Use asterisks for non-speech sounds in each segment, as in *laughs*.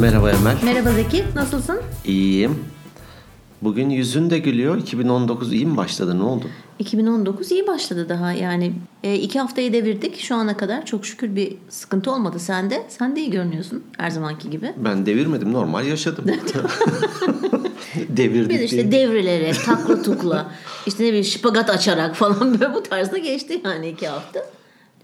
Merhaba Emel. Merhaba Zeki, nasılsın? İyiyim. Bugün yüzün de gülüyor. 2019 iyi mi başladı? Ne oldu? 2019 iyi başladı daha yani e, iki haftayı devirdik şu ana kadar çok şükür bir sıkıntı olmadı sende. Sen de iyi görünüyorsun her zamanki gibi. Ben devirmedim. Normal yaşadım. *laughs* *laughs* Devirdik Biz işte diye. devrilerek, takla *laughs* tukla, işte ne bileyim şipagat açarak falan böyle bu tarzda geçti yani iki hafta.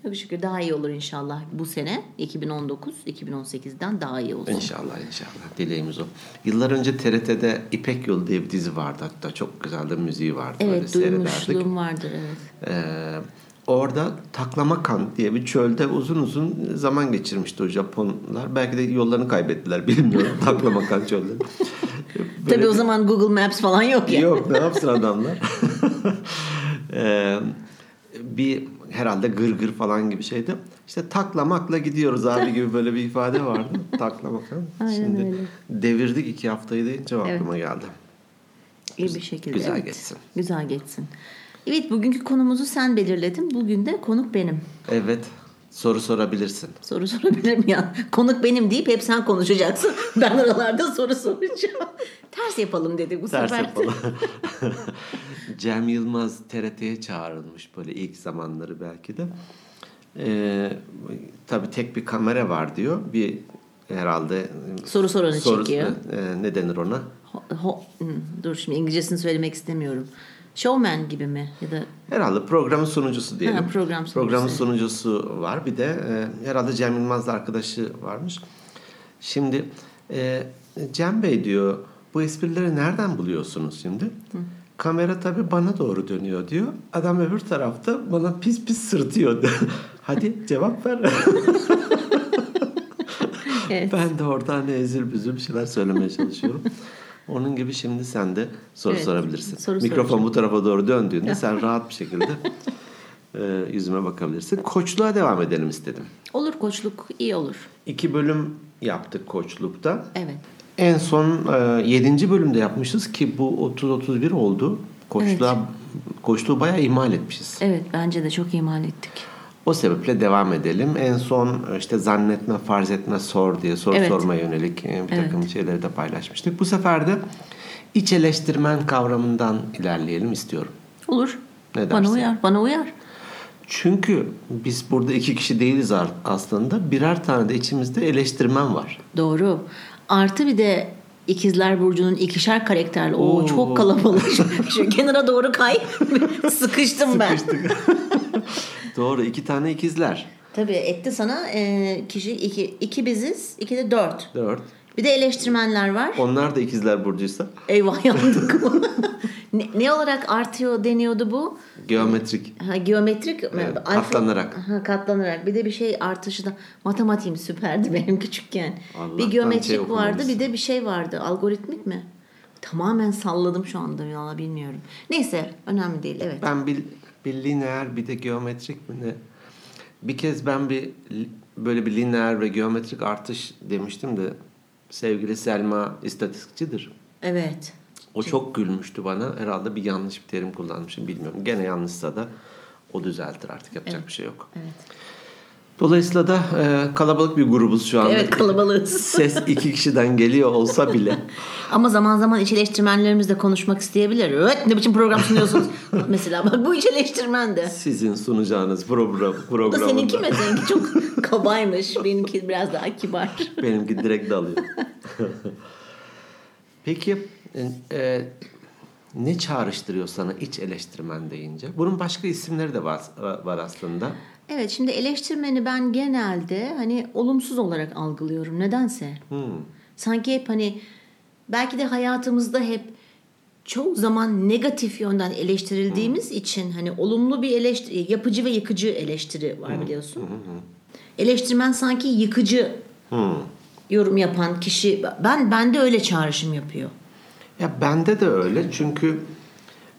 Çok şükür daha iyi olur inşallah bu sene 2019 2018'den daha iyi olsun. İnşallah inşallah. Dileğimiz o. Yıllar önce TRT'de İpek Yolu diye bir dizi vardı. Hatta çok güzel de müziği vardı. Evet duymuşluğum vardır evet. Ee, orada Taklamakan diye bir çölde uzun uzun zaman geçirmişti o Japonlar. Belki de yollarını kaybettiler *laughs* bilmiyorum. Taklamakan çölde. *laughs* Tabii o zaman Google Maps falan yok ya. Yok ne yapsın adamlar? *laughs* Ee, bir herhalde gırgır falan gibi şeydi. İşte taklamakla gidiyoruz abi gibi böyle bir ifade vardı. *laughs* Taklamak. Şimdi öyle. devirdik iki haftayı deyince Evet. aklıma geldi. İyi bir şekilde. güzel evet. geçsin. Güzel geçsin. Evet bugünkü konumuzu sen belirledin. Bugün de konuk benim. Evet. Soru sorabilirsin. Soru sorabilirim ya. Konuk benim deyip hep sen konuşacaksın. *laughs* Ben aralarda soru soracağım. Ters yapalım dedik bu Ters sefer. yapalım. *laughs* *laughs* Cem Yılmaz TRT'ye çağrılmış böyle ilk zamanları belki de. Ee, tabii tek bir kamera var diyor. Bir herhalde Soru soranı çekiyor. e, ne denir ona? Ho- ho- hmm, dur şimdi İngilizcesini söylemek istemiyorum. Showman gibi mi? Ya da Herhalde programın sunucusu diyelim. Ha, program sunucusu. Programın sunucusu var. Bir de e, herhalde Cem Yılmaz'la arkadaşı varmış. Şimdi e, Cem Bey diyor bu esprileri nereden buluyorsunuz şimdi? Kamera tabii bana doğru dönüyor diyor. Adam öbür tarafta bana pis pis sırtıyor. *laughs* Hadi cevap ver. *laughs* Evet. Ben de orada hani ezil büzül bir şeyler söylemeye çalışıyorum. Onun gibi şimdi sen de soru Evet, sorabilirsin. soru Mikrofon soracağım. bu tarafa doğru döndüğünde sen rahat bir şekilde *laughs* e, yüzüme bakabilirsin. Koçluğa devam edelim istedim. olur koçluk iyi olur. İki bölüm yaptık koçlukta. Evet. En son e, yedinci bölümde yapmışız ki bu 30-31 oldu. Koçluğa, Koçluğu bayağı ihmal etmişiz. Evet bence de çok imal ettik. O sebeple devam edelim. En son e, işte zannetme, farz etme, sor diye soru Evet. sormaya yönelik e, bir Evet. takım şeyleri de paylaşmıştık. Bu sefer de iç eleştirmen kavramından ilerleyelim istiyorum. Olur. Ne bana dersin? uyar. Bana uyar. Çünkü biz burada iki kişi değiliz aslında. Birer tane de içimizde eleştirmen var. Doğru. Artı bir de İkizler Burcu'nun ikişer karakterli. Oo, Oo. çok kalabalık. *laughs* Şu kenara doğru kay. *laughs* Sıkıştım ben. *laughs* Doğru iki tane ikizler. Tabii etti sana e, kişi iki, iki biziz, iki de dört. Dört. Bir de eleştirmenler var. Onlar da ikizler burcuysa. Eyvah yandık. Ne, ne olarak artıyor deniyordu bu? Geometrik. Ha, geometrik? Evet, Alfa- katlanarak. Ha, katlanarak. Bir de bir şey artışı da matematiğim süperdi *laughs* benim küçükken. Allah'tan bir geometrik şey vardı bir de bir şey vardı. Algoritmik mi? Tamamen salladım şu anda valla bilmiyorum. Neyse önemli değil evet. Ben bir, bir lineer bir de geometrik mi ne? Bir kez ben bir böyle bir lineer ve geometrik artış demiştim de sevgili Selma istatistikçidir. Evet. O çok gülmüştü bana. Herhalde bir yanlış bir terim kullanmışım bilmiyorum. Gene yanlışsa da o düzeltir artık yapacak bir şey yok. Evet. Dolayısıyla da e, kalabalık bir grubuz şu anda. Evet kalabalığız. *laughs* Ses iki kişiden geliyor olsa bile. Ama zaman zaman iç eleştirmenlerimiz de konuşmak isteyebilir. Evet ne biçim program sunuyorsunuz? *laughs* Mesela bak bu iç eleştirmen de. Sizin sunacağınız program, Bu da programında. seninki mi? Seninki çok kabaymış. Benimki biraz daha kibar. Benimki direkt dalıyor. *laughs* Peki e, ne çağrıştırıyor sana iç eleştirmen deyince? Bunun başka isimleri de var, var aslında. Evet şimdi eleştirmeni ben genelde hani olumsuz olarak algılıyorum. Nedense. Hmm. Sanki hep hani belki de hayatımızda hep çoğu zaman negatif yönden eleştirildiğimiz için hani olumlu bir eleştiri, yapıcı ve yıkıcı eleştiri var biliyorsun. Eleştirmen sanki yıkıcı Hmm. yorum yapan kişi ben bende öyle çağrışım yapıyor. Ya bende de öyle çünkü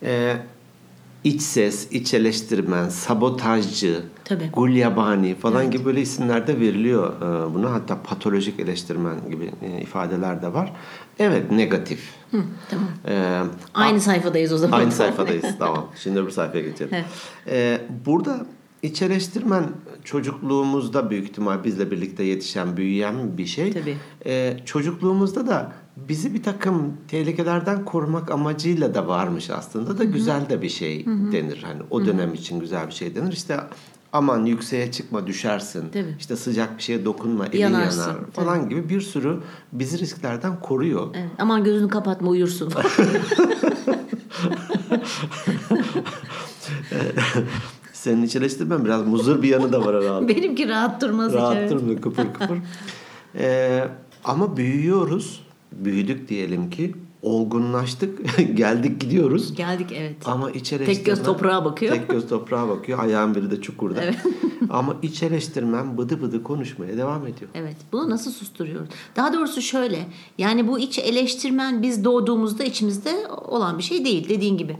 e, iç ses, iç eleştirmen, sabotajcı, Tabii. gulyabani falan gibi böyle isimler de veriliyor e, buna. Hatta patolojik eleştirmen gibi e, ifadeler de var. Evet negatif. Hı, tamam. E, Aynı sayfadayız o zaman. Aynı sayfadayız. *laughs* tamam. Şimdi öbür sayfaya geçelim. Evet. Ee, burada iç eleştirmen çocukluğumuzda büyük ihtimal bizle birlikte yetişen, büyüyen bir şey. Tabii. Ee, çocukluğumuzda da bizi bir takım tehlikelerden korumak amacıyla da varmış aslında da güzel de bir şey denir. Hani o dönem için güzel bir şey denir. İşte aman yükseğe çıkma düşersin. Tabii. İşte sıcak bir şeye dokunma elin Yanarsın, yanar falan gibi bir sürü bizi risklerden koruyor. Evet. Aman gözünü kapatma uyursun. *laughs* *laughs* Senin iç eleştirmen biraz muzur bir yanı da var herhalde. Benimki rahat durmaz Rahat durmuyor kıpır kıpır. *laughs* Ee, ama büyüyoruz. Büyüdük diyelim ki. Olgunlaştık. *laughs* Geldik gidiyoruz. Geldik evet. Ama iç Tek göz toprağa bakıyor. Tek göz toprağa bakıyor. Ayağın biri de çukurda. Evet. *laughs* ama iç eleştirmen bıdı bıdı konuşmaya devam ediyor. Evet. Bunu nasıl susturuyoruz? Daha doğrusu şöyle. Yani bu iç eleştirmen biz doğduğumuzda içimizde olan bir şey değil dediğin gibi.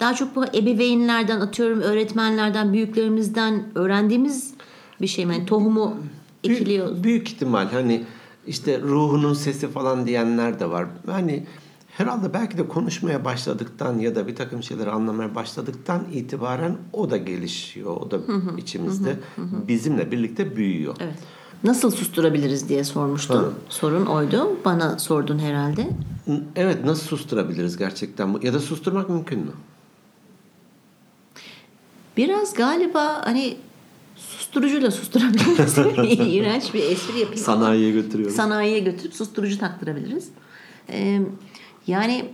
Daha çok bu ebeveynlerden atıyorum öğretmenlerden büyüklerimizden öğrendiğimiz bir şey? Yani tohumu ekiliyor. Büyük, büyük ihtimal hani işte ruhunun sesi falan diyenler de var. Hani herhalde belki de konuşmaya başladıktan ya da bir takım şeyleri anlamaya başladıktan itibaren o da gelişiyor. O da içimizde bizimle birlikte büyüyor. Evet. Nasıl susturabiliriz diye sormuştum. Sorun oydu. Bana sordun herhalde. Evet nasıl susturabiliriz gerçekten ya da susturmak mümkün mü? Biraz galiba hani susturucuyla susturabiliriz. *laughs* *laughs* İğrenç bir espri yapayım. Sanayiye götürüyoruz. Sanayiye götürüp susturucu taktırabiliriz. Ee, yani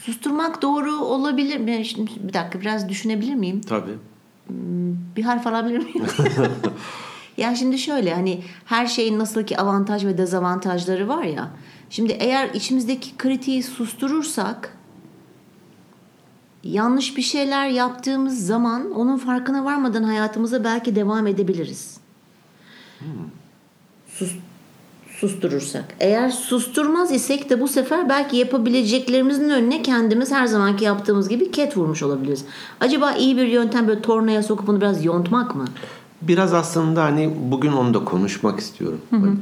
susturmak doğru olabilir mi? Şimdi bir dakika biraz düşünebilir miyim? Tabii. Bir harf alabilir miyim? *laughs* ya şimdi şöyle hani her şeyin nasıl ki avantaj ve dezavantajları var ya. Şimdi eğer içimizdeki kritiği susturursak yanlış bir şeyler yaptığımız zaman onun farkına varmadan hayatımıza belki devam edebiliriz. Sus, susturursak. Eğer susturmaz isek de bu sefer belki yapabileceklerimizin önüne kendimiz her zamanki yaptığımız gibi ket vurmuş olabiliriz. Acaba iyi bir yöntem böyle tornaya sokup bunu biraz yontmak mı? Biraz aslında hani bugün onu da konuşmak istiyorum. Hani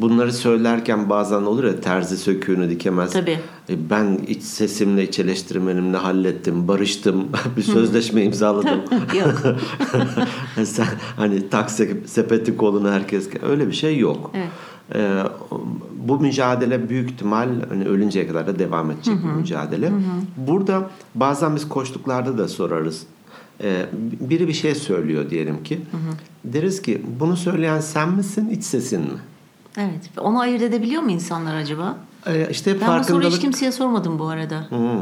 Bunları söylerken bazen olur ya terzi söküğünü dikemez. Tabii. E, Ben iç sesimle, iç eleştirmenimle hallettim, barıştım, *laughs* bir sözleşme imzaladım. Yok. *laughs* Sen hani tak se- sepeti kolunu herkes öyle bir şey yok. Evet. Ee, bu mücadele büyük ihtimal hani ölünceye kadar da devam edecek bir mücadele. Burada bazen biz koştuklarda da sorarız. Ee, biri bir şey söylüyor diyelim ki. Deriz ki bunu söyleyen sen misin, iç sesin mi? Evet. Onu ayırt edebiliyor mu insanlar acaba? Ee, işte Ben bu soruyu hiç farkındalık kimseye sormadım bu arada. Hı.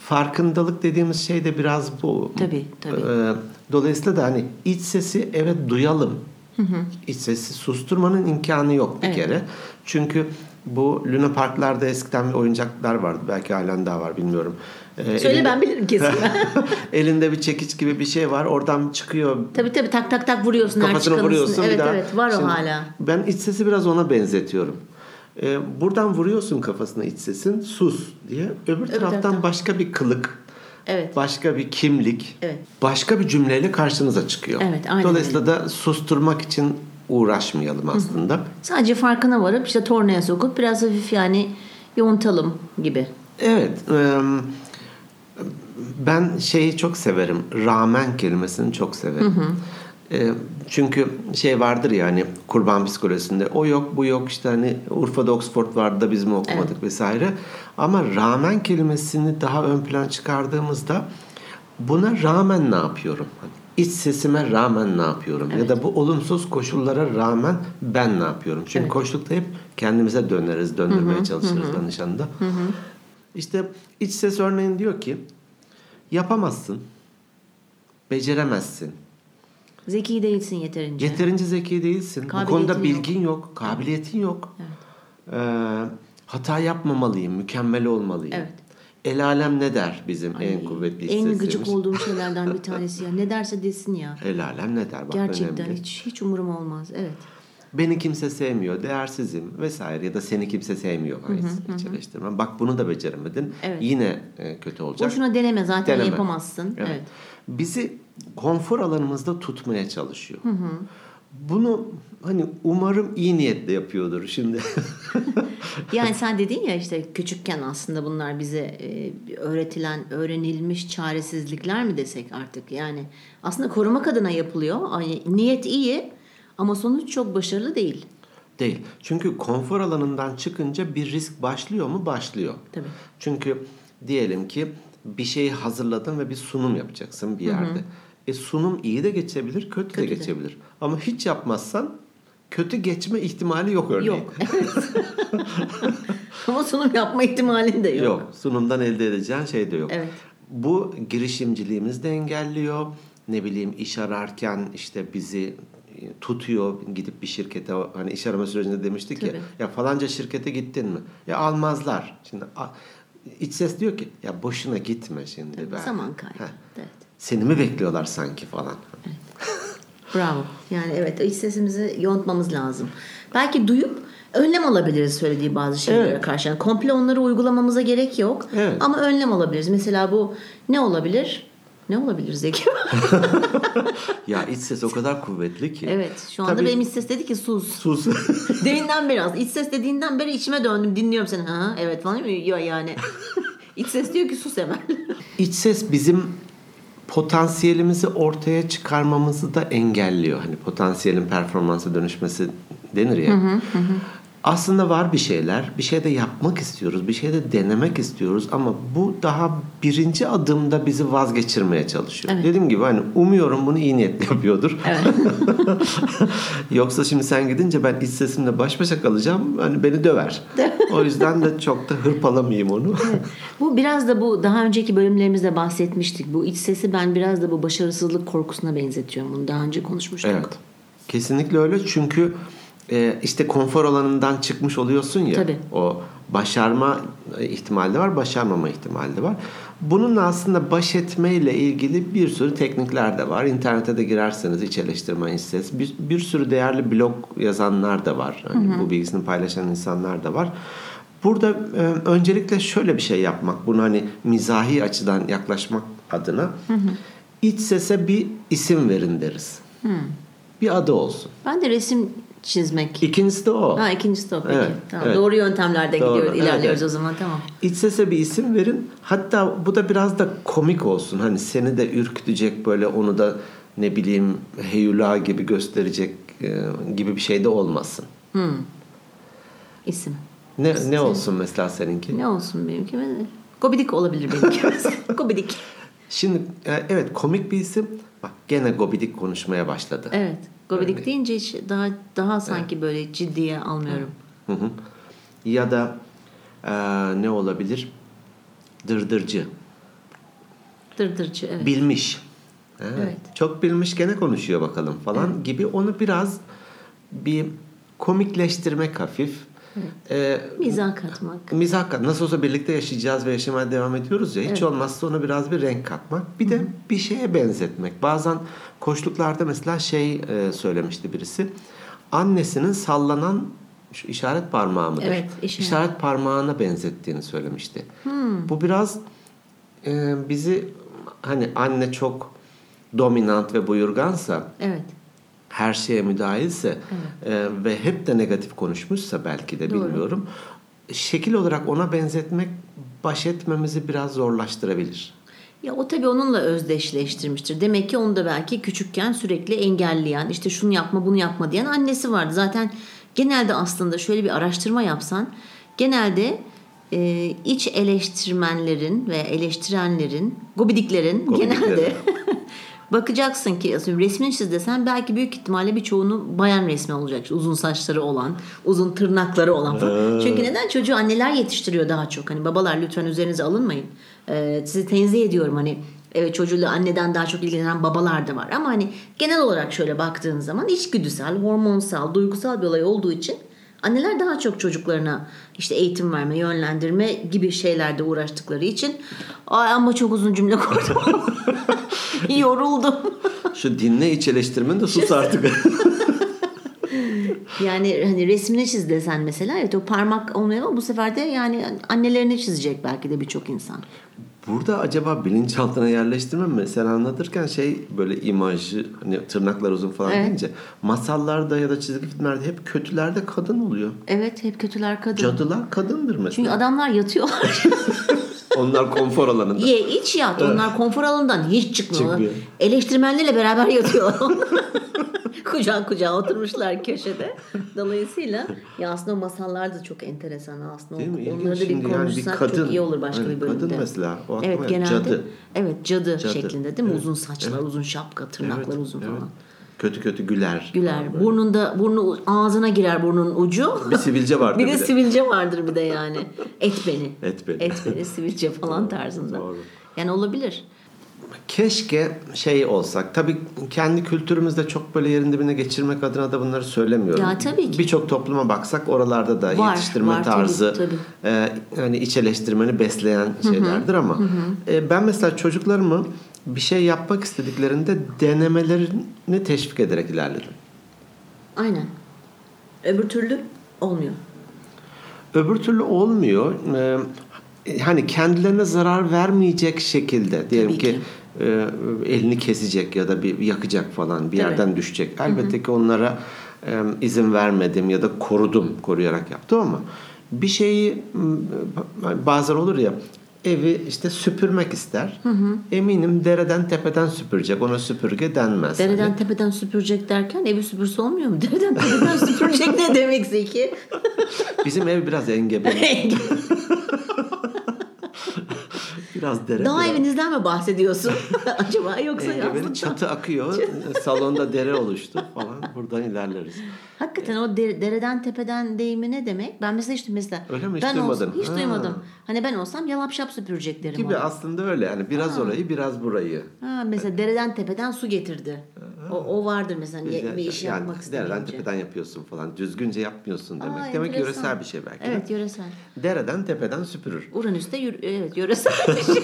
Farkındalık dediğimiz şey de biraz bu. Tabii, tabii. Ee, dolayısıyla da hani iç sesi evet duyalım. İç sesi susturmanın imkanı yok bir Evet. kere. Çünkü bu Luna Parklarda eskiden bir oyuncaklar vardı. Belki halen daha var bilmiyorum. Ee, Söyle elinde, ben bilirim kesin. *laughs* elinde bir çekiç gibi bir şey var. Oradan çıkıyor. tabii tabii tak tak tak vuruyorsun Kafasına vuruyorsun. Evet daha. evet var Şimdi o hala. Ben iç sesi biraz ona benzetiyorum. Ee, buradan vuruyorsun kafasına iç sesin sus diye. Öbür taraftan taraftan. başka bir kılık Evet. başka bir kimlik, Evet. başka bir cümleyle karşınıza çıkıyor. Evet, aynen Dolayısıyla da susturmak için uğraşmayalım aslında. Sadece farkına varıp işte tornaya sokup biraz hafif yani yontalım gibi. Evet, e, ben şeyi çok severim. Rağmen kelimesini çok severim. E, çünkü şey vardır ya hani kurban psikolojisinde o yok bu yok işte hani Urfa'da Oxford vardı da biz mi okumadık vesaire. Ama rağmen kelimesini daha ön plan çıkardığımızda buna rağmen ne yapıyorum? Hani iç sesime rağmen ne yapıyorum? Ya da bu olumsuz koşullara rağmen ben ne yapıyorum? Çünkü koştukta hep kendimize döneriz, döndürmeye çalışırız danışanda. İşte iç ses örneğin diyor ki yapamazsın, beceremezsin, Zeki değilsin yeterince. yeterince zeki değilsin, bu konuda yok. bilgin yok, kabiliyetin yok. Ee, hata yapmamalıyım, mükemmel olmalıyım. Evet. El alem ne der bizim en kuvvetli en sesimiz? gıcık olduğum şeylerden bir tanesi ya. Ne derse desin ya. El alem ne der? Bak Gerçekten önemli. hiç hiç umurum olmaz. Evet. Beni kimse sevmiyor, değersizim vesaire ya da seni kimse sevmiyor. Hı eleştirmen. Bak bunu da beceremedin. Evet. Yine e, kötü olacak. Boşuna deneme zaten Deneme. yapamazsın. Evet. Evet. Bizi konfor alanımızda tutmaya çalışıyor. Bunu hani umarım iyi niyetle yapıyordur şimdi. *laughs* Yani *laughs* sen dedin ya işte küçükken aslında bunlar bize e, öğretilen, öğrenilmiş çaresizlikler mi desek artık? Yani aslında korumak adına yapılıyor. Niyet iyi ama sonuç çok başarılı değil. Değil. Çünkü konfor alanından çıkınca bir risk başlıyor mu? Başlıyor. Tabii. Çünkü diyelim ki bir şeyi hazırladın ve bir sunum yapacaksın bir yerde. E sunum iyi de geçebilir, kötü, Kötü de de. geçebilir. Ama hiç yapmazsan kötü geçme ihtimali yok örneğin. Yok. *laughs* *laughs* ama sunum yapma ihtimalin de yok. Yok. Sunumdan elde edeceğin şey de yok. Evet. Bu girişimciliğimiz de engelliyor. Ne bileyim iş ararken işte bizi e, tutuyor gidip bir şirkete hani iş arama sürecinde demiştik ya Tabii. ya falanca şirkete gittin mi? Ya almazlar. Şimdi iç ses diyor ki ya boşuna gitme şimdi ben. Zaman kaybı. Heh, Evet. Seni mi bekliyorlar sanki falan. Bravo. Yani evet iç sesimizi yontmamız lazım. Belki duyup önlem alabiliriz söylediği bazı şeylere Evet. karşı. Yani komple onları uygulamamıza gerek yok. Evet. Ama önlem alabiliriz. Mesela bu ne olabilir? Ne olabilir Zeki? *laughs* Ya iç ses o kadar kuvvetli ki. evet. Şu anda Tabii- benim iç ses dedi ki sus. Sus. *laughs* Deminden beri az. İç ses dediğinden beri içime döndüm. Dinliyorum seni. Ha evet falan. Ya yani. *laughs* İç ses diyor ki sus hemen. İç ses bizim potansiyelimizi ortaya çıkarmamızı da engelliyor. Hani potansiyelin performansa dönüşmesi denir ya. Aslında var bir şeyler. Bir şey de yapmak istiyoruz. Bir şey de denemek istiyoruz ama bu daha birinci adımda bizi vazgeçirmeye çalışıyor. Evet. Dediğim gibi hani umuyorum bunu iyi niyetle yapıyordur. Evet. *laughs* Yoksa şimdi sen gidince ben iç sesimle baş başa kalacağım. Hani beni döver. o yüzden de çok da hırpalamayayım onu. Bu biraz da bu daha önceki bölümlerimizde bahsetmiştik. Bu iç sesi ben biraz da bu başarısızlık korkusuna benzetiyorum. Bunu daha önce konuşmuştuk. Evet. Kesinlikle öyle çünkü e, işte konfor alanından çıkmış oluyorsun ya. Tabii. O başarma ihtimali de var, başarmama ihtimali var. Bunun aslında baş etmeyle ilgili bir sürü teknikler de var. İnternete de girerseniz iç eleştirme ses. Bir, bir sürü değerli blog yazanlar da var. Hani bu bilgisini paylaşan insanlar da var. Burada e, öncelikle şöyle bir şey yapmak. Bunu hani mizahi açıdan yaklaşmak adına iç sese bir isim verin deriz. Bir adı olsun. Ben de resim çizmek. İkincisi de o. Ha ikincisi de o peki. Evet, Tamam. evet. Doğru yöntemlerden Doğru, gidiyoruz, ilerliyoruz evet. o zaman tamam. İç sese bir isim verin. Hatta bu da biraz da komik olsun. Hani seni de ürkütecek böyle onu da ne bileyim heyula gibi gösterecek e, gibi bir şey de olmasın. İsim. Ne ne olsun mesela seninki? Ne olsun benimki? Gobidik olabilir benimki. *laughs* Gobidik. Şimdi e, evet komik bir isim. Bak gene gobidik konuşmaya başladı. Evet. Gobidik Örneğin. deyince hiç daha daha sanki böyle ciddiye almıyorum. Hı hı. Ya da e, ne olabilir? Dırdırcı. Dırdırcı evet. bilmiş. Ha, Evet. Çok bilmiş gene konuşuyor bakalım falan gibi onu biraz bir komikleştirmek hafif. Ee, Mizah katmak. mizah kat. Nasıl olsa birlikte yaşayacağız ve yaşamaya devam ediyoruz ya. Hiç Evet. olmazsa ona biraz bir renk katmak. Bir de bir şeye benzetmek. Bazen koçluklarda mesela şey e, söylemişti birisi. Annesinin sallanan şu işaret parmağı mıdır? Evet, işaret. İşaret parmağına benzettiğini söylemişti. Bu biraz e, bizi hani anne çok dominant ve buyurgansa Evet. Her şeye müdahilse e, ve hep de negatif konuşmuşsa belki de Doğru. bilmiyorum. Şekil olarak ona benzetmek baş etmemizi biraz zorlaştırabilir. Ya o tabii onunla özdeşleştirmiştir. Demek ki onu da belki küçükken sürekli engelleyen, işte şunu yapma bunu yapma diyen annesi vardı. Zaten genelde aslında şöyle bir araştırma yapsan, genelde e, iç eleştirmenlerin ve eleştirenlerin, gobidiklerin Gobidiklerin. genelde *laughs* bakacaksın ki resmini çiz desen belki büyük ihtimalle birçoğunun bayan resmi olacak. Uzun saçları olan, uzun tırnakları olan falan. Çünkü neden? Çocuğu anneler yetiştiriyor daha çok. Hani babalar lütfen üzerinize alınmayın. Ee, sizi tenzih ediyorum hani evet çocuğuyla anneden daha çok ilgilenen babalar da var. Ama hani genel olarak şöyle baktığın zaman içgüdüsel, hormonsal, duygusal bir olay olduğu için Anneler daha çok çocuklarına işte eğitim verme, yönlendirme gibi şeylerde uğraştıkları için ay ama çok uzun cümle kurdum. *laughs* Yoruldum. *laughs* Şu dinle iç eleştirmen de sus artık. *laughs* Yani hani resmini çiz desen mesela evet o parmak olmuyor ama bu sefer de yani annelerini çizecek belki de birçok insan. Burada acaba bilinçaltına yerleştirme mi? Sen anlatırken şey böyle imajı hani tırnaklar uzun falan Evet. deyince masallarda ya da çizgi filmlerde hep kötülerde kadın oluyor. Evet hep kötüler kadın. Cadılar kadındır mesela. Çünkü adamlar yatıyorlar. *laughs* Onlar konfor alanında. Ye iç yat. Onlar konfor alanından hiç çıkmıyorlar. Çıkmıyor. Eleştirmenlerle beraber yatıyorlar. *laughs* Kucak kucağa oturmuşlar köşede. Dolayısıyla ya aslında masallar da çok enteresan aslında. Değil mi? Onları da bir şimdi yani bir konuşsak kadın. çok iyi olur başka Hani bir bölümde. Kadın mesela. O Evet genelde. Cadı. Evet cadı, Cadı. şeklinde değil mi? Evet. Uzun saçlar, uzun şapka, tırnaklar Evet, uzun evet. Kötü kötü güler. Güler. Burnunda burnu ağzına girer burnun ucu. Bir sivilce vardır bir *laughs* bir de de. sivilce vardır bir de yani. Et beni. Et beni. Et beni sivilce *laughs* falan tarzında. doğru. Yani olabilir. Keşke şey olsak. Tabii kendi kültürümüzde çok böyle yerin dibine geçirmek adına da bunları söylemiyorum. Ya tabii ki. Birçok topluma baksak oralarda da Var, yetiştirme var tabii, tarzı tabii. e, yani iç eleştirmeni besleyen şeylerdir ama e, ben mesela çocuklarımı bir şey yapmak istediklerinde denemelerini teşvik ederek ilerledim. Aynen. Öbür türlü olmuyor. Öbür türlü olmuyor. Ee, hani kendilerine zarar vermeyecek şekilde diyelim Tabii ki, ki. e, elini kesecek ya da bir yakacak falan bir Tabii. yerden düşecek. Elbette ki onlara e, izin vermedim ya da korudum, koruyarak yaptım ama bir şeyi bazen olur ya evi işte süpürmek ister. Eminim dereden tepeden süpürecek. Ona süpürge denmez. Dereden Hani tepeden süpürecek derken evi süpürse olmuyor mu? *laughs* Dereden tepeden süpürecek ne demek Zeki? bizim ev biraz *laughs* engebeli. Biraz dere. Daha biraz- evinizden mi bahsediyorsun *laughs* acaba yoksa Engebeli aslında? çatı akıyor. Salonda dere oluştu falan. Buradan ilerleriz. Hakikaten o de- dereden tepeden deyimi ne demek? Ben mesela işte mesela Öyle mi? Hiç ben duymadın. olsam, hiç Ha. duymadım. Hani ben olsam yalap şap süpürecek derim Gibi ona. aslında öyle. Yani biraz orayı biraz burayı. Ha, mesela dereden tepeden su getirdi. O, o vardır mesela niye- bir iş yani yapmak dereden istemeyince. tepeden yapıyorsun falan. Düzgünce yapmıyorsun demek. Aa, demek enteresan. yöresel bir şey belki. Evet yöresel. Dereden tepeden süpürür. Uranüs'te yürü, evet yöresel bir. *laughs* *laughs*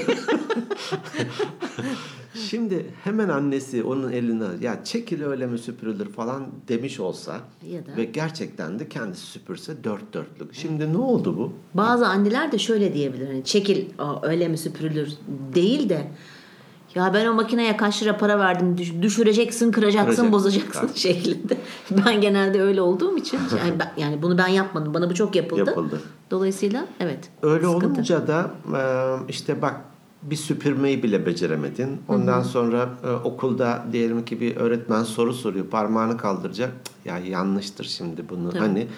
Şimdi hemen annesi onun eline ya çekil öyle mi süpürülür falan demiş olsa Ya da- ve gerçekten de kendisi süpürse dört dörtlük. Şimdi ne oldu bu? Bazı anneler de şöyle diyebilir. Hani çekil öyle mi süpürülür değil de ya ben o makineye kaç lira para verdim düş- düşüreceksin kıracaksın Kıracak. bozacaksın Tabii. *laughs* şeklinde. Ben genelde öyle olduğum için *laughs* yani, ben- yani bunu ben yapmadım bana bu çok yapıldı. Yapıldı. Dolayısıyla evet. Öyle sıkıntı. olunca da e, işte bak bir süpürmeyi bile beceremedin. Ondan sonra e, okulda diyelim ki bir öğretmen soru soruyor. Parmağını kaldıracak. Ya yanlıştır şimdi bunu. Hani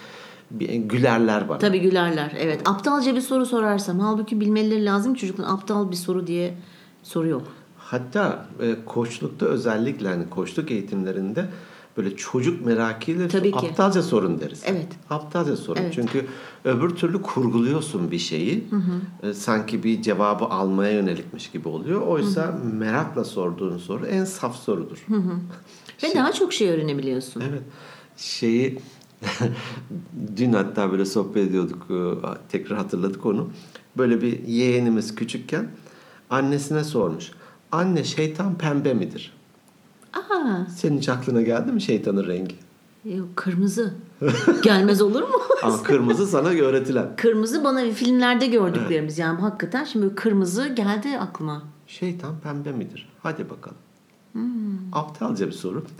bir, gülerler bana. Tabii gülerler. Evet. Aptalca bir soru sorarsam halbuki bilmeleri lazım çocukların aptal bir soru diye soru yok. Hatta e, koçlukta özellikle hani koçluk eğitimlerinde böyle çocuk merakıyla Tabii ki. aptalca sorun deriz. Evet. Aptalca sorun. Evet. Çünkü öbür türlü kurguluyorsun bir şeyi. E, sanki bir cevabı almaya yönelikmiş gibi oluyor. Oysa merakla sorduğun soru en saf sorudur. *laughs* Ve daha çok şey öğrenebiliyorsun. Evet. Şeyi *laughs* dün hatta böyle sohbet ediyorduk. e, Tekrar hatırladık onu. Böyle bir yeğenimiz küçükken annesine sormuş. Anne şeytan pembe midir? Aa, Senin hiç aklına geldi mi şeytanın rengi? yok, kırmızı. Gelmez olur mu? *laughs* Ama kırmızı sana öğretilen. Kırmızı bana filmlerde gördüklerimiz yani hakikaten şimdi kırmızı geldi aklıma. Şeytan pembe midir? Hadi bakalım. Hmm. Aptalca bir soru. *laughs*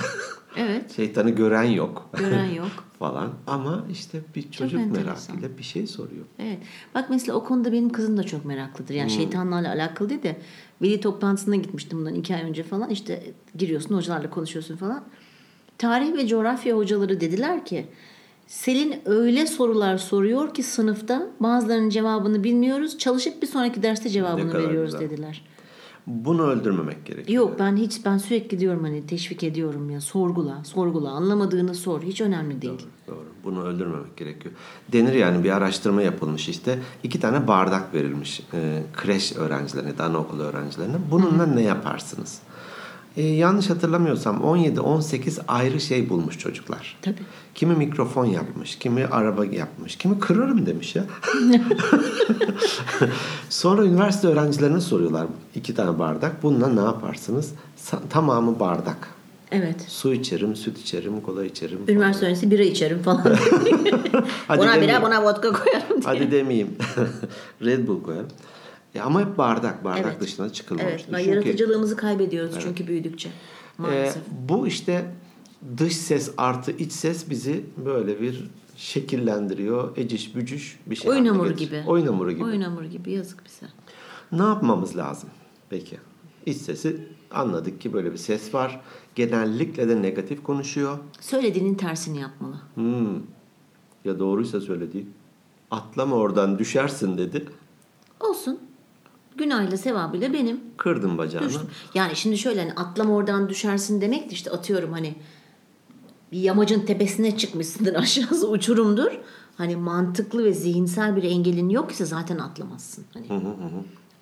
Evet. Şeytanı gören yok Gören yok. *laughs* falan. Ama işte bir çocuk merakıyla bir şey soruyor. Evet. Bak mesela o konuda benim kızım da çok meraklıdır. Yani şeytanlarla alakalı değil de veli toplantısına gitmiştim bundan iki ay önce falan. İşte giriyorsun hocalarla konuşuyorsun falan. Tarih ve coğrafya hocaları dediler ki Selin öyle sorular soruyor ki sınıfta bazılarının cevabını bilmiyoruz. Çalışıp bir sonraki derste cevabını veriyoruz güzel. dediler. Bunu öldürmemek gerekiyor. Yok ben hiç ben sürekli diyorum hani teşvik ediyorum ya sorgula sorgula anlamadığını sor hiç önemli değil. Doğru. Bunu öldürmemek gerekiyor. Denir yani bir araştırma yapılmış işte. iki tane bardak verilmiş e, kreş öğrencilerine, anaokulu öğrencilerine. Bununla ne yaparsınız? E, yanlış hatırlamıyorsam 17-18 ayrı şey bulmuş çocuklar. Tabii. Kimi mikrofon yapmış, kimi araba yapmış, kimi kırarım demiş ya. *laughs* Sonra üniversite öğrencilerine soruyorlar iki tane bardak. Bununla ne yaparsınız? Tamamı bardak. Evet. Su içerim, süt içerim, kola içerim. falan. Üniversite öğrencisi bira içerim falan. *laughs* Hadi buna bira demeyeyim. buna vodka koyarım diye. Hadi demeyeyim. *laughs* Red Bull koyarım. Ya ama hep bardak, bardak Evet. dışına çıkılmamış. Evet. Çünkü, Yaratıcılığımızı kaybediyoruz çünkü büyüdükçe. e, Maalesef. bu işte dış ses artı iç ses bizi böyle bir şekillendiriyor. Eciş bücüş bir şey. Oyun hamuru gibi. Oyun hamuru gibi. Oyun hamuru gibi yazık bize. Ne yapmamız lazım? Peki. İç sesi anladık ki böyle bir ses var. Genellikle de negatif konuşuyor. Söylediğinin tersini yapmalı. Hmm. Ya doğruysa söylediği. Atlama oradan düşersin dedi. Olsun. Günahıyla sevabıyla benim. Kırdın bacağını. Düştüm. Yani şimdi şöyle hani atlama oradan düşersin demek de işte atıyorum hani bir yamacın tepesine çıkmışsındır *laughs* aşağısı uçurumdur. Hani mantıklı ve zihinsel bir engelin yok ise zaten atlamazsın. Hani.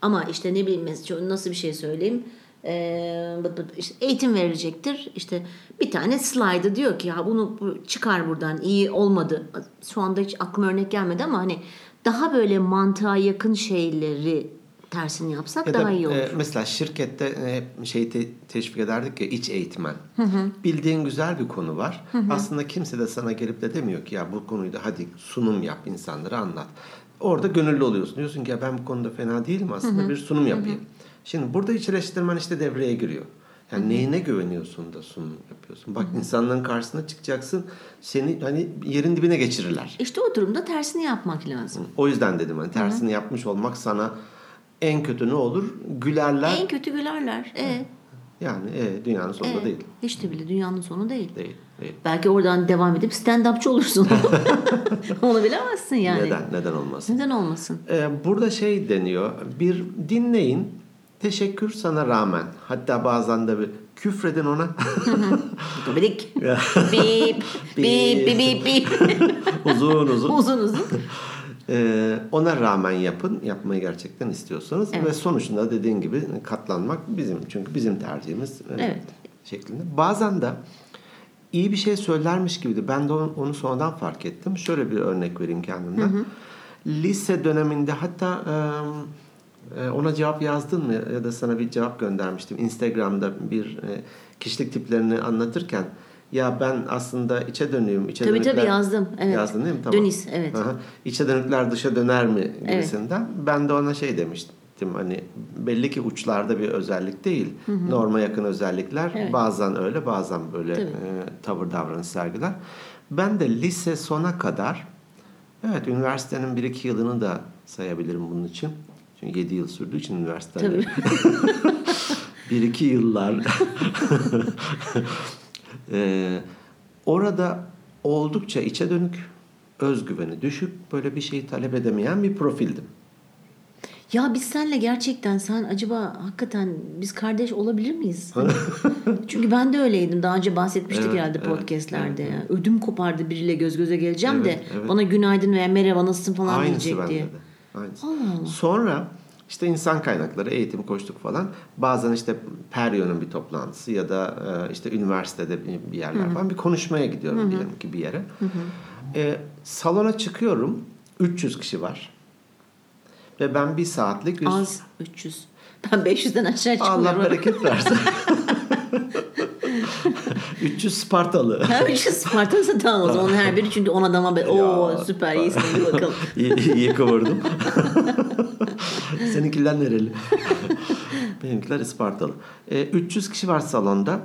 Ama işte ne bileyim nasıl bir şey söyleyeyim. Ee, işte eğitim verilecektir. İşte bir tane slide'ı diyor ki ya bunu bu- çıkar buradan iyi olmadı. Şu anda hiç aklıma örnek gelmedi ama hani daha böyle mantığa yakın şeyleri tersini yapsak Ya daha da, iyi olur. e, mesela şirkette e, hep şeyi te- teşvik ederdik ya iç eğitmen. Bildiğin güzel bir konu var. Aslında kimse de sana gelip de demiyor ki ya bu konuyu da hadi sunum yap insanlara anlat. Orada gönüllü oluyorsun. Diyorsun ki ya ben bu konuda fena değilim aslında bir sunum yapayım. Şimdi burada iç eleştirmen işte devreye giriyor. Yani neyine güveniyorsun da sunum yapıyorsun. Bak insanların karşısına çıkacaksın. Seni hani yerin dibine geçirirler. İşte o durumda tersini yapmak lazım. O yüzden dedim hani tersini yapmış olmak sana en kötü ne olur? Gülerler. En kötü gülerler. E, Yani e, dünyanın sonunda e, değil. Hiç de bile dünyanın sonu değil. Değil. değil. Belki oradan devam edip stand-upçı olursun. *laughs* *laughs* Onu bilemezsin yani. Neden? Neden olmasın? Neden olmasın? Ee, burada şey deniyor. Bir dinleyin. Teşekkür sana rağmen. Hatta bazen de bir küfredin ona. Bidik. *laughs* bip, bip, bip, bip, bip. uzun uzun. uzun uzun. Ee, ona rağmen yapın. Yapmayı gerçekten istiyorsanız. Ve sonuçta dediğin gibi katlanmak bizim. Çünkü bizim tercihimiz. e, Evet. Şeklinde. Bazen de iyi bir şey söylermiş gibiydi. Ben de onu, onu sonradan fark ettim. Şöyle bir örnek vereyim kendimden. Lise döneminde hatta e, ona cevap yazdın mı ya da sana bir cevap göndermiştim. Instagram'da bir e, kişilik tiplerini anlatırken ya ben aslında içe dönüyüm. içe Tabii dönükler- tabii yazdım. Evet. Yazdın değil mi? Tamam. Dönis, evet. Aha. İçe dönükler dışa döner mi gibisinden. Ben de ona şey demiştim. Hani belli ki uçlarda bir özellik değil. Norma yakın özellikler. Evet. Bazen öyle bazen böyle Tabii. e, tavır davranış sergiler. Ben de lise sona kadar evet üniversitenin bir iki yılını da sayabilirim bunun için. Çünkü 7 yıl sürdüğü için üniversite. Tabii. *laughs* bir iki yıllar. *laughs* Ee, orada oldukça içe dönük, özgüveni düşük, böyle bir şeyi talep edemeyen bir profildim. Ya biz senle gerçekten sen acaba hakikaten biz kardeş olabilir miyiz? *laughs* Çünkü ben de öyleydim. Daha önce bahsetmiştik Evet, herhalde evet, podcastlerde. Yani Ödüm kopardı biriyle göz göze geleceğim de Evet, evet. bana günaydın veya merhaba nasılsın falan Aynısı diyecek diye. de. Aynısı. Allah Allah. Sonra işte insan kaynakları, eğitim koştuk falan. Bazen işte Perio'nun bir toplantısı ya da e, işte üniversitede bir- yerler falan bir konuşmaya gidiyorum diyelim ki bir yere. E, salona çıkıyorum. 300 kişi var. Ve ben bir saatlik bir... Az 300. Ben 500'den aşağı çıkmıyorum. Allah bereket *laughs* versin. 300 Spartalı. Ha, 300 Spartansa tamam o zaman her biri çünkü 10 adama be. Oo süper iyisin hadi bakalım. iyi, iyi kıvırdım. *laughs* *laughs* Seninkiler nereli? *laughs* Benimkiler Ispartalı. Ee, 300 kişi var salonda.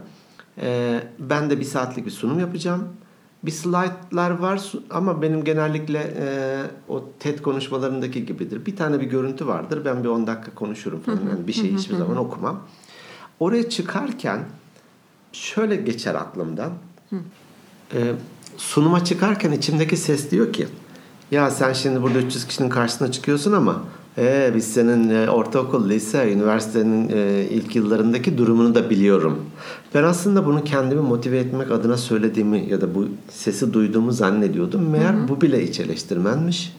Ee, ben de bir saatlik bir sunum yapacağım. Bir slaytlar var ama benim genellikle e, o TED konuşmalarındaki gibidir. Bir tane bir görüntü vardır. Ben bir 10 dakika konuşurum falan. Yani bir şey hiçbir zaman okumam. Oraya çıkarken şöyle geçer aklımdan. Ee, sunuma çıkarken içimdeki ses diyor ki ya sen şimdi burada 300 kişinin karşısına çıkıyorsun ama ee, biz senin e, ortaokul, lise, üniversitenin e, ilk yıllarındaki durumunu da biliyorum. Ben aslında bunu kendimi motive etmek adına söylediğimi ya da bu sesi duyduğumu zannediyordum. Meğer bu bile iç eleştirmenmiş.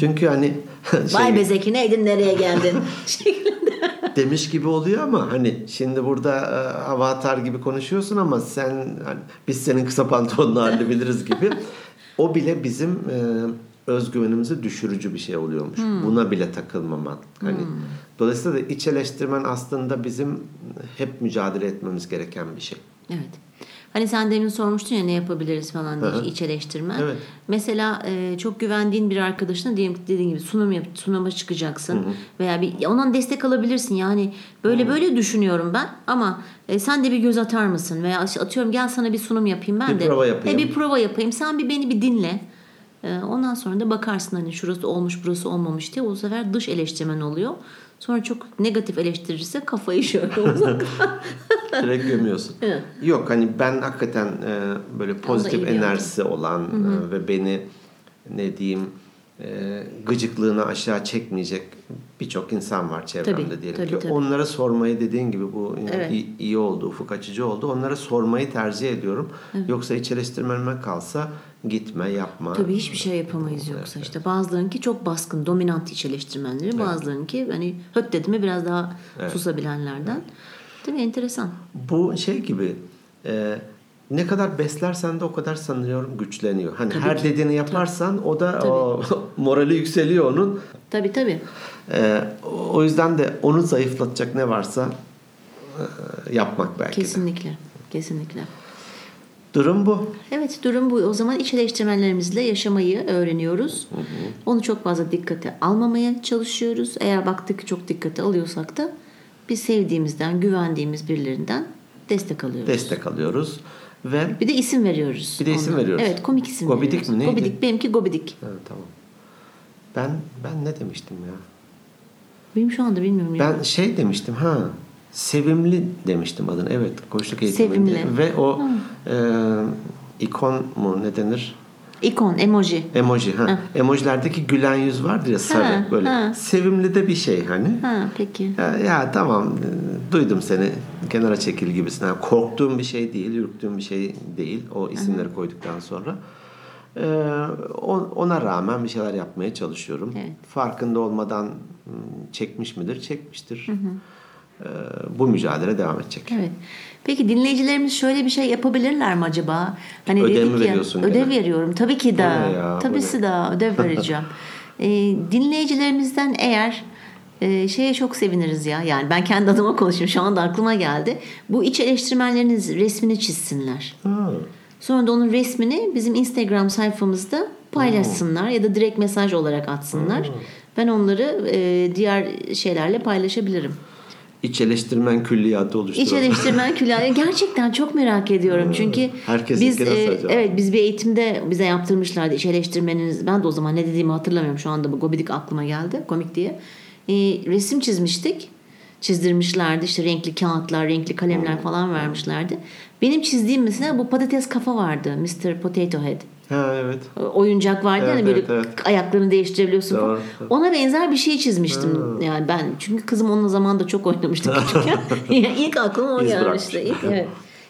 Çünkü hani *laughs* Vay şey- be Zeki neydin nereye geldin? *laughs* demiş gibi oluyor ama hani şimdi burada e, hava atar gibi konuşuyorsun ama sen hani biz senin kısa pantolonunu halledebiliriz gibi. *laughs* O bile bizim e, özgüvenimizi düşürücü bir şey oluyormuş. Buna bile takılmamak. Hani dolayısıyla da iç eleştirmen aslında bizim hep mücadele etmemiz gereken bir şey. Evet. Hani sen demin sormuştun ya ne yapabiliriz falan diye Hı hı. iç eleştirme. Evet. Mesela e, çok güvendiğin bir arkadaşına diyelim dediğin gibi sunum yap, sunuma çıkacaksın veya bir ondan destek alabilirsin. Yani böyle böyle düşünüyorum ben ama e, sen de bir göz atar mısın veya atıyorum gel sana bir sunum yapayım ben Bir de. prova yapayım. E, bir prova yapayım. Sen bir beni bir dinle. E, ondan sonra da bakarsın hani şurası olmuş burası olmamış diye. O sefer dış eleştirmen oluyor. Sonra çok negatif eleştirirse kafayı şöyle uzak. *laughs* Direkt gömüyorsun. Evet. Yok hani ben hakikaten e, böyle pozitif enerjisi olan e, ve beni ne diyeyim e, gıcıklığını aşağı çekmeyecek birçok insan var çevremde Tabii, diyelim tabii, ki. tabii. Onlara sormayı dediğin gibi bu Evet. iyi, iyi oldu, ufuk açıcı oldu. Onlara sormayı tercih ediyorum. Yoksa iç eleştirmenime kalsa gitme, yapma. Tabii hiçbir şey yapamayız yoksa işte. Bazılarınki çok baskın, dominant iç eleştirmenleri. Bazılarınki hani höt dedi mi biraz daha susabilenlerden. Değil mi? Enteresan. Bu şey gibi e, ne kadar beslersen de o kadar sanıyorum güçleniyor. Hani her ki. dediğini yaparsan o da o, *laughs* morali yükseliyor onun. Tabii tabii. E, o yüzden de onu zayıflatacak ne varsa e, yapmak belki de. Kesinlikle. Durum bu. Evet durum bu. O zaman iç eleştirmenlerimizle yaşamayı öğreniyoruz. Onu çok fazla dikkate almamaya çalışıyoruz. Eğer baktık ki çok dikkate alıyorsak da biz sevdiğimizden, güvendiğimiz birilerinden destek alıyoruz. Destek alıyoruz ve Bir de isim veriyoruz. Bir de isim onlara. veriyoruz. Evet komik isim Gobidik veriyoruz. mi, neydi? Gobidik benimki Gobidik. Ha, tamam. Ben ben ne demiştim ya? Benim şu anda bilmiyorum. ya. Ben şey demiştim ha. Sevimli demiştim adını. Evet, koçluk eğitiminde. Sevimli. Ve o e, ikon mu ne denir? İkon, emoji. Emoji ha. Emojilerdeki gülen yüz vardır ya sarı Ha, böyle. ha. Sevimli de bir şey hani. Ha peki. Ya, ya tamam e, duydum seni kenara çekil gibisin. Yani korktuğum bir şey değil, ürktüğüm bir şey değil o isimleri koyduktan sonra. Ee, ona rağmen bir şeyler yapmaya çalışıyorum. Evet. Farkında olmadan hmm, çekmiş midir? Çekmiştir. Ee, bu mücadele devam edecek. Evet. Peki dinleyicilerimiz şöyle bir şey yapabilirler mi acaba? Hani Ödev mi ya, veriyorsun Ödev gene? veriyorum. Tabii ki de. Ya, Tabisi de ödev *laughs* vereceğim. ee, dinleyicilerimizden eğer e, şeye çok seviniriz ya. Yani ben kendi adıma konuşayım. Şu anda aklıma geldi. Bu iç eleştirmenleriniz resmini çizsinler. Ha, Sonra da onun resmini bizim Instagram sayfamızda paylaşsınlar ya da direkt mesaj olarak atsınlar. Ben onları e, diğer şeylerle paylaşabilirim. İç eleştirmen külliyatı oluşturalım. İç eleştirmen külahı gerçekten çok merak ediyorum. Çünkü Herkesinki biz e, acaba? evet biz bir eğitimde bize yaptırmışlardı iç eleştirmeniniz. Ben de o zaman ne dediğimi hatırlamıyorum. Şu anda bu gobidik aklıma geldi. Komik diye. E, resim çizmiştik. Çizdirmişlerdi. İşte renkli kağıtlar renkli kalemler falan vermişlerdi. Benim çizdiğim mesela bu patates kafa vardı. Mr. Potato Head Ha evet. oyuncak vardı Evet, hani böyle evet, evet. ayaklarını değiştirebiliyorsun. Doğru, doğru. Ona benzer bir şey çizmiştim. Yani ben çünkü kızım onunla zamanında çok oynamıştı *laughs* küçükken. *laughs* yani ilk aklıma o İz gelmişti. İlk, *laughs* evet.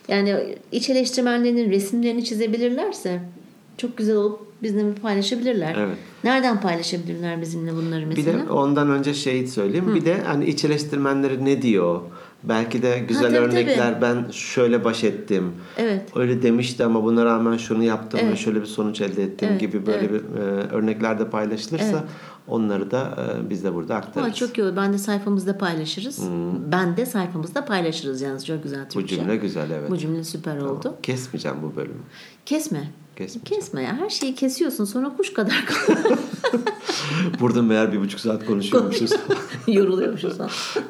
Yani iç eleştirmenlerin resimlerini çizebilirlerse çok güzel olup bizimle paylaşabilirler. Evet. Nereden paylaşabilirler bizimle bunları Bir mesela? de ondan önce şey söyleyeyim. Bir de hani iç eleştirmenleri ne diyor? Belki de güzel tabii, örnekler ben şöyle baş ettim. Evet. Öyle demişti ama buna rağmen şunu yaptım ve Evet. şöyle bir sonuç elde ettim Evet, gibi böyle evet. bir e, örnekler de paylaşılırsa Evet. onları da e, biz de burada aktarırız. Aa, çok iyi olur. Ben de sayfamızda paylaşırız. Ben de sayfamızda paylaşırız yalnız. Çok güzel Bu Türkçe. cümle güzel evet. Bu cümle süper oldu. Kesmeyeceğim bu bölümü. Kesme. Kesmeyeceğim. Kesme ya. Her şeyi kesiyorsun sonra kuş kadar kalıyor. *laughs* *laughs* Burada meğer bir buçuk saat konuşuyormuşuz. *laughs* Yoruluyormuşuz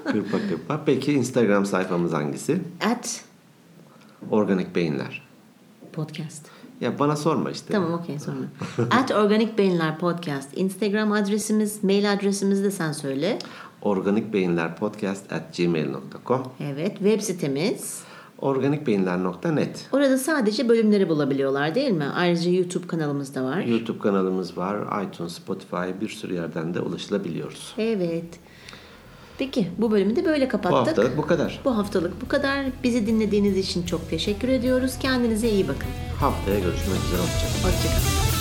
kırpa kırpa. Peki Instagram sayfamız hangisi? At Organik Beyinler. podcast. Ya bana sorma işte. Tamam okey sonra. At Organik Beyinler Podcast. Instagram adresimiz, mail adresimizi de sen söyle. Organikbeyinlerpodcast at gmail.com Evet web sitemiz. Organikbeyinler.net Orada sadece bölümleri bulabiliyorlar değil mi? Ayrıca YouTube kanalımız da var. YouTube kanalımız var. iTunes, Spotify bir sürü yerden de ulaşılabiliyoruz. Evet. Peki bu bölümü de böyle Bu kapattık. haftalık bu kadar. Bu haftalık bu kadar. Bizi dinlediğiniz için çok teşekkür ediyoruz. Kendinize iyi bakın. Haftaya görüşmek üzere. Hoşçakalın. Hoşçakalın.